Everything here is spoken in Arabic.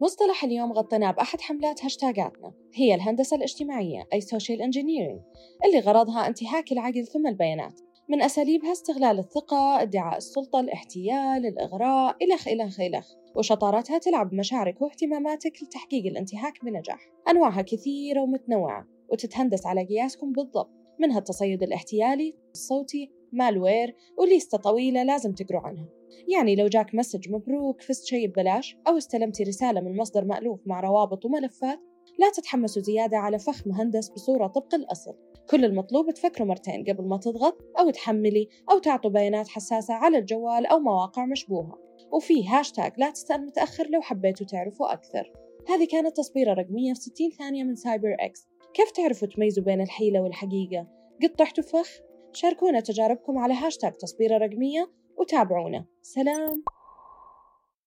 مصطلح اليوم غطيناه بأحد حملات هاشتاجاتنا هي الهندسة الاجتماعية أي Social Engineering اللي غرضها انتهاك العقل ثم البيانات من أساليبها استغلال الثقة، ادعاء السلطة، الاحتيال، الإغراء، إلخ إلخ إلخ وشطارتها تلعب بمشاعرك واهتماماتك لتحقيق الانتهاك بنجاح. أنواعها كثيرة ومتنوعة وتتهندس على قياسكم بالضبط منها التصيد الاحتيالي الصوتي مالوير وليستة طويلة لازم تقروا عنها. يعني لو جاك message مبروك فزت شيء ببلاش أو استلمتي رسالة من مصدر مألوف مع روابط وملفات لا تتحمسوا زيادة على فخ مهندس بصورة طبق الأصل. كل المطلوب تفكروا مرتين قبل ما تضغط أو تحملي أو تعطوا بيانات حساسة على الجوال أو مواقع مشبوهة. وفي هاشتاج لا تستنى متأخر لو حبيتوا تعرفوا أكثر. هذه كانت تصبيرة رقمية في 60 ثانية من سايبر إكس. كيف تعرفوا تميزوا بين الحيلة والحقيقة؟ قد طحتوا فخ؟ شاركونا تجاربكم على هاشتاج تصبيرة رقمية وتابعونا. سلام.